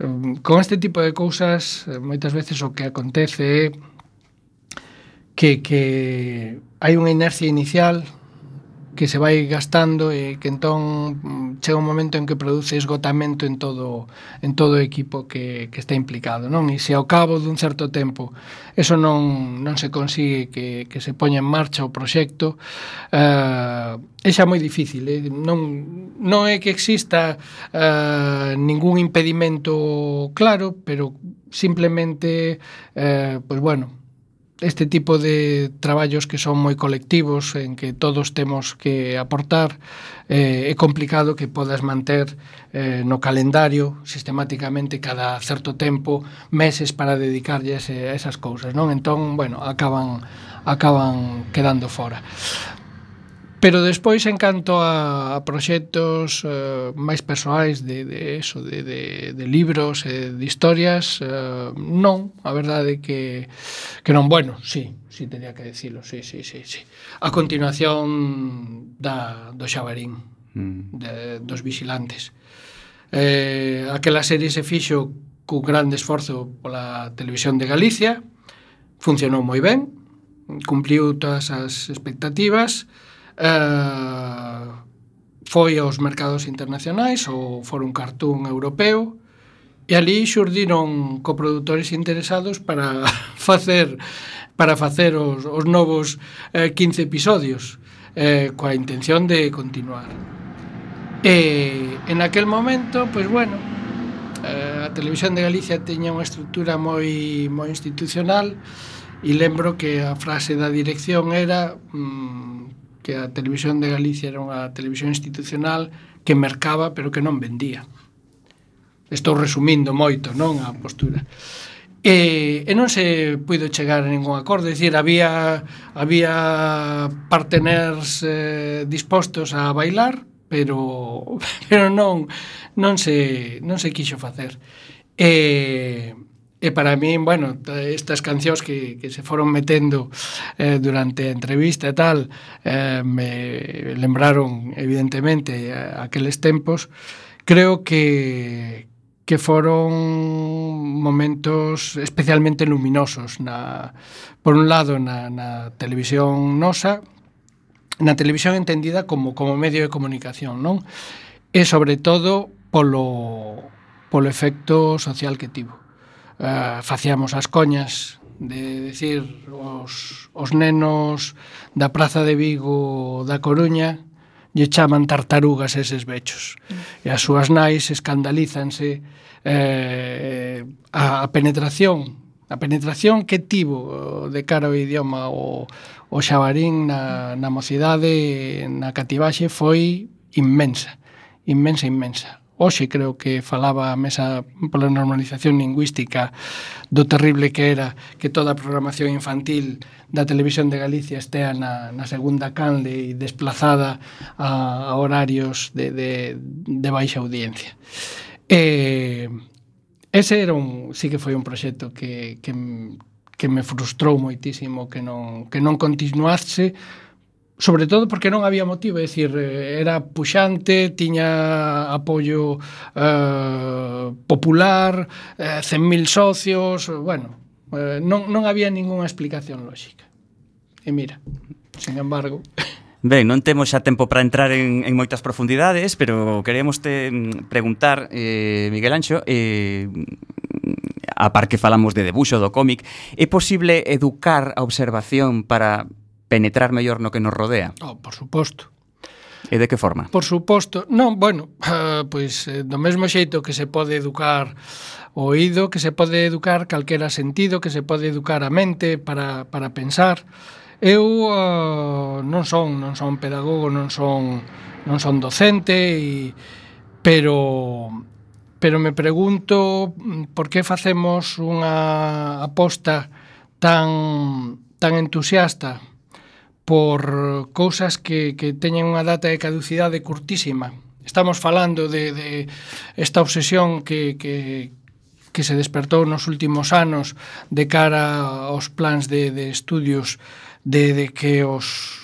mm, con este tipo de cousas eh, moitas veces o que acontece é que, que hai unha inercia inicial que se vai gastando e que entón mm, chega un momento en que produce esgotamento en todo en todo o equipo que, que está implicado, non? E se ao cabo dun certo tempo eso non, non se consigue que, que se poña en marcha o proxecto eh, é xa moi difícil eh? non, non é que exista eh, ningún impedimento claro, pero simplemente eh, pois bueno, este tipo de traballos que son moi colectivos en que todos temos que aportar eh, é complicado que podas manter eh, no calendario sistemáticamente cada certo tempo meses para dedicarlles eh, a esas cousas non? Entón, bueno, acaban acaban quedando fora Pero despois en canto a, a proxectos eh, máis persoais de, de eso, de, de, de libros e de historias, eh, non, a verdade é que que non bueno, sí, sí tenía que decirlo, sí, sí, sí, sí. A continuación da do Xabarín, mm. de, dos vixilantes. Eh, aquela serie se fixo cun grande esforzo pola televisión de Galicia, funcionou moi ben, cumpliu todas as expectativas, eh, foi aos mercados internacionais ou foro un cartún e ali xurdiron coproductores interesados para (laughs) facer para facer os, os novos eh, 15 episodios eh, coa intención de continuar. E en aquel momento, pois bueno, eh, a Televisión de Galicia teña unha estrutura moi moi institucional e lembro que a frase da dirección era mm, que a Televisión de Galicia era unha televisión institucional que mercaba pero que non vendía. Estou resumindo moito, non a postura. E, e non se puido chegar a ningún acordo, dicir, había había parteners eh, dispostos a bailar, pero (laughs) pero non non se non se quixo facer. E E para min, bueno, estas cancións que, que se foron metendo eh, durante a entrevista e tal, eh, me lembraron evidentemente aqueles tempos, creo que que foron momentos especialmente luminosos na por un lado na, na televisión nosa, na televisión entendida como como medio de comunicación, non? E sobre todo polo polo efecto social que tivo. Eh, uh, facíamos as coñas de decir os, os nenos da Praza de Vigo da Coruña lle chaman tartarugas eses bechos. E as súas nais escandalízanse eh, a, a penetración a penetración que tivo eh, de cara ao idioma o, o xabarín na, na mocidade na cativaxe foi inmensa inmensa, inmensa. Hoxe creo que falaba a mesa pola normalización lingüística do terrible que era que toda a programación infantil da televisión de Galicia estea na, na segunda canle e desplazada a, a horarios de, de, de baixa audiencia. E, ese era un, sí que foi un proxecto que, que, que me frustrou moitísimo que non, que non continuase sobre todo porque non había motivo, é dicir, eh, era puxante, tiña apoio eh, popular, eh, 100.000 socios, bueno, eh, non, non había ningunha explicación lóxica. E mira, sin embargo... Ben, non temos xa tempo para entrar en, en moitas profundidades, pero queremos te mm, preguntar, eh, Miguel Anxo, eh, a par que falamos de debuxo do cómic, é posible educar a observación para penetrar mellor no que nos rodea? Oh, por suposto. E de que forma? Por suposto. Non, bueno, (laughs) pois eh, do mesmo xeito que se pode educar o oído, que se pode educar calquera sentido, que se pode educar a mente para, para pensar. Eu uh, non son, non son pedagogo, non son non son docente e pero pero me pregunto mm, por que facemos unha aposta tan tan entusiasta por cousas que, que teñen unha data de caducidade curtísima. Estamos falando de, de esta obsesión que, que, que se despertou nos últimos anos de cara aos plans de, de estudios de, de que os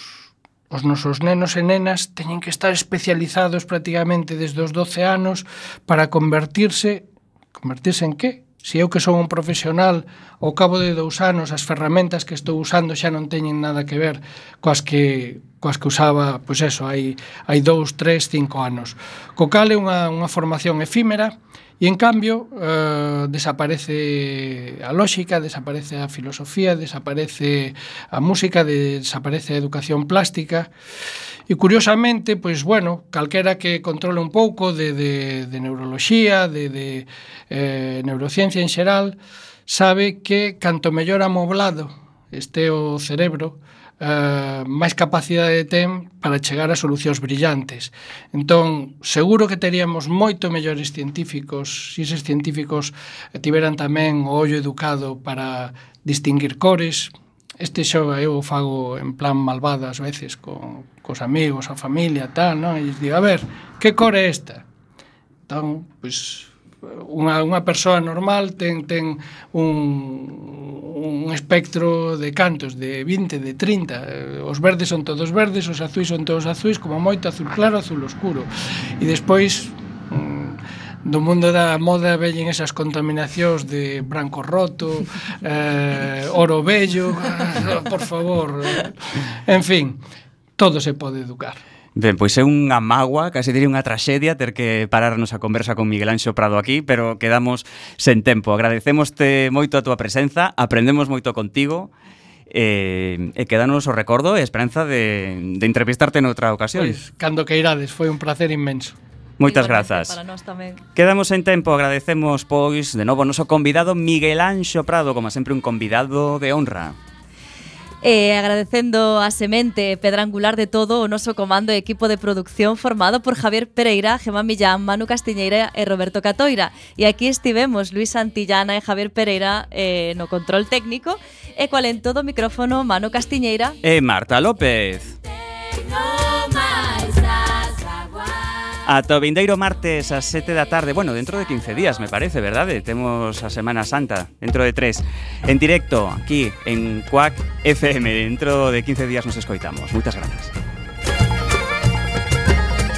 os nosos nenos e nenas teñen que estar especializados prácticamente desde os 12 anos para convertirse convertirse en que? Se eu que son un profesional, ao cabo de dous anos as ferramentas que estou usando xa non teñen nada que ver coas que coas que usaba, pois eso, hai hai dous, tres, cinco anos. Co cal é unha, unha formación efímera E en cambio, eh, desaparece a lógica, desaparece a filosofía, desaparece a música, desaparece a educación plástica. E curiosamente, pois bueno, calquera que controle un pouco de, de, de neuroloxía, de, de eh, neurociencia en xeral, sabe que canto mellor amoblado este o cerebro, eh, máis capacidade ten para chegar a solucións brillantes. Entón, seguro que teríamos moito mellores científicos se eses científicos tiveran tamén o ollo educado para distinguir cores, este xoga eu fago en plan malvado ás veces con, cos amigos, a familia, tal, non? E digo, a ver, que cor é esta? Entón, pois, unha, unha persoa normal ten, ten un, un espectro de cantos de 20, de 30 eh, os verdes son todos verdes, os azuis son todos azuis como moito azul claro, azul oscuro e despois mm, do mundo da moda vellen esas contaminacións de branco roto, (laughs) eh, oro bello, (laughs) por favor. En fin, todo se pode educar. Ben, pois é unha magua, case diría unha traxedia ter que pararnos a conversa con Miguel Anxo Prado aquí, pero quedamos sen tempo. Agradecémoste moito a túa presenza, aprendemos moito contigo e, e quedanos o recordo e a esperanza de, de entrevistarte noutra ocasión. Pois, cando que irades, foi un placer inmenso. Moitas grazas. Para nós tamén. Quedamos en tempo, agradecemos pois de novo o noso convidado Miguel Anxo Prado, como sempre un convidado de honra. Eh, agradecendo a semente pedra angular de todo o noso comando e equipo de producción formado por Javier Pereira, Gemma Millán, Manu Castiñeira e Roberto Catoira. E aquí estivemos Luis Santillana e Javier Pereira eh, no control técnico e cual en todo o micrófono Manu Castiñeira e Marta López. Ata o vindeiro martes ás 7 da tarde. Bueno, dentro de 15 días, me parece, verdade? Eh, temos a Semana Santa, dentro de 3 En directo, aquí, en Cuac FM Dentro de 15 días nos escoitamos. Moitas grazas.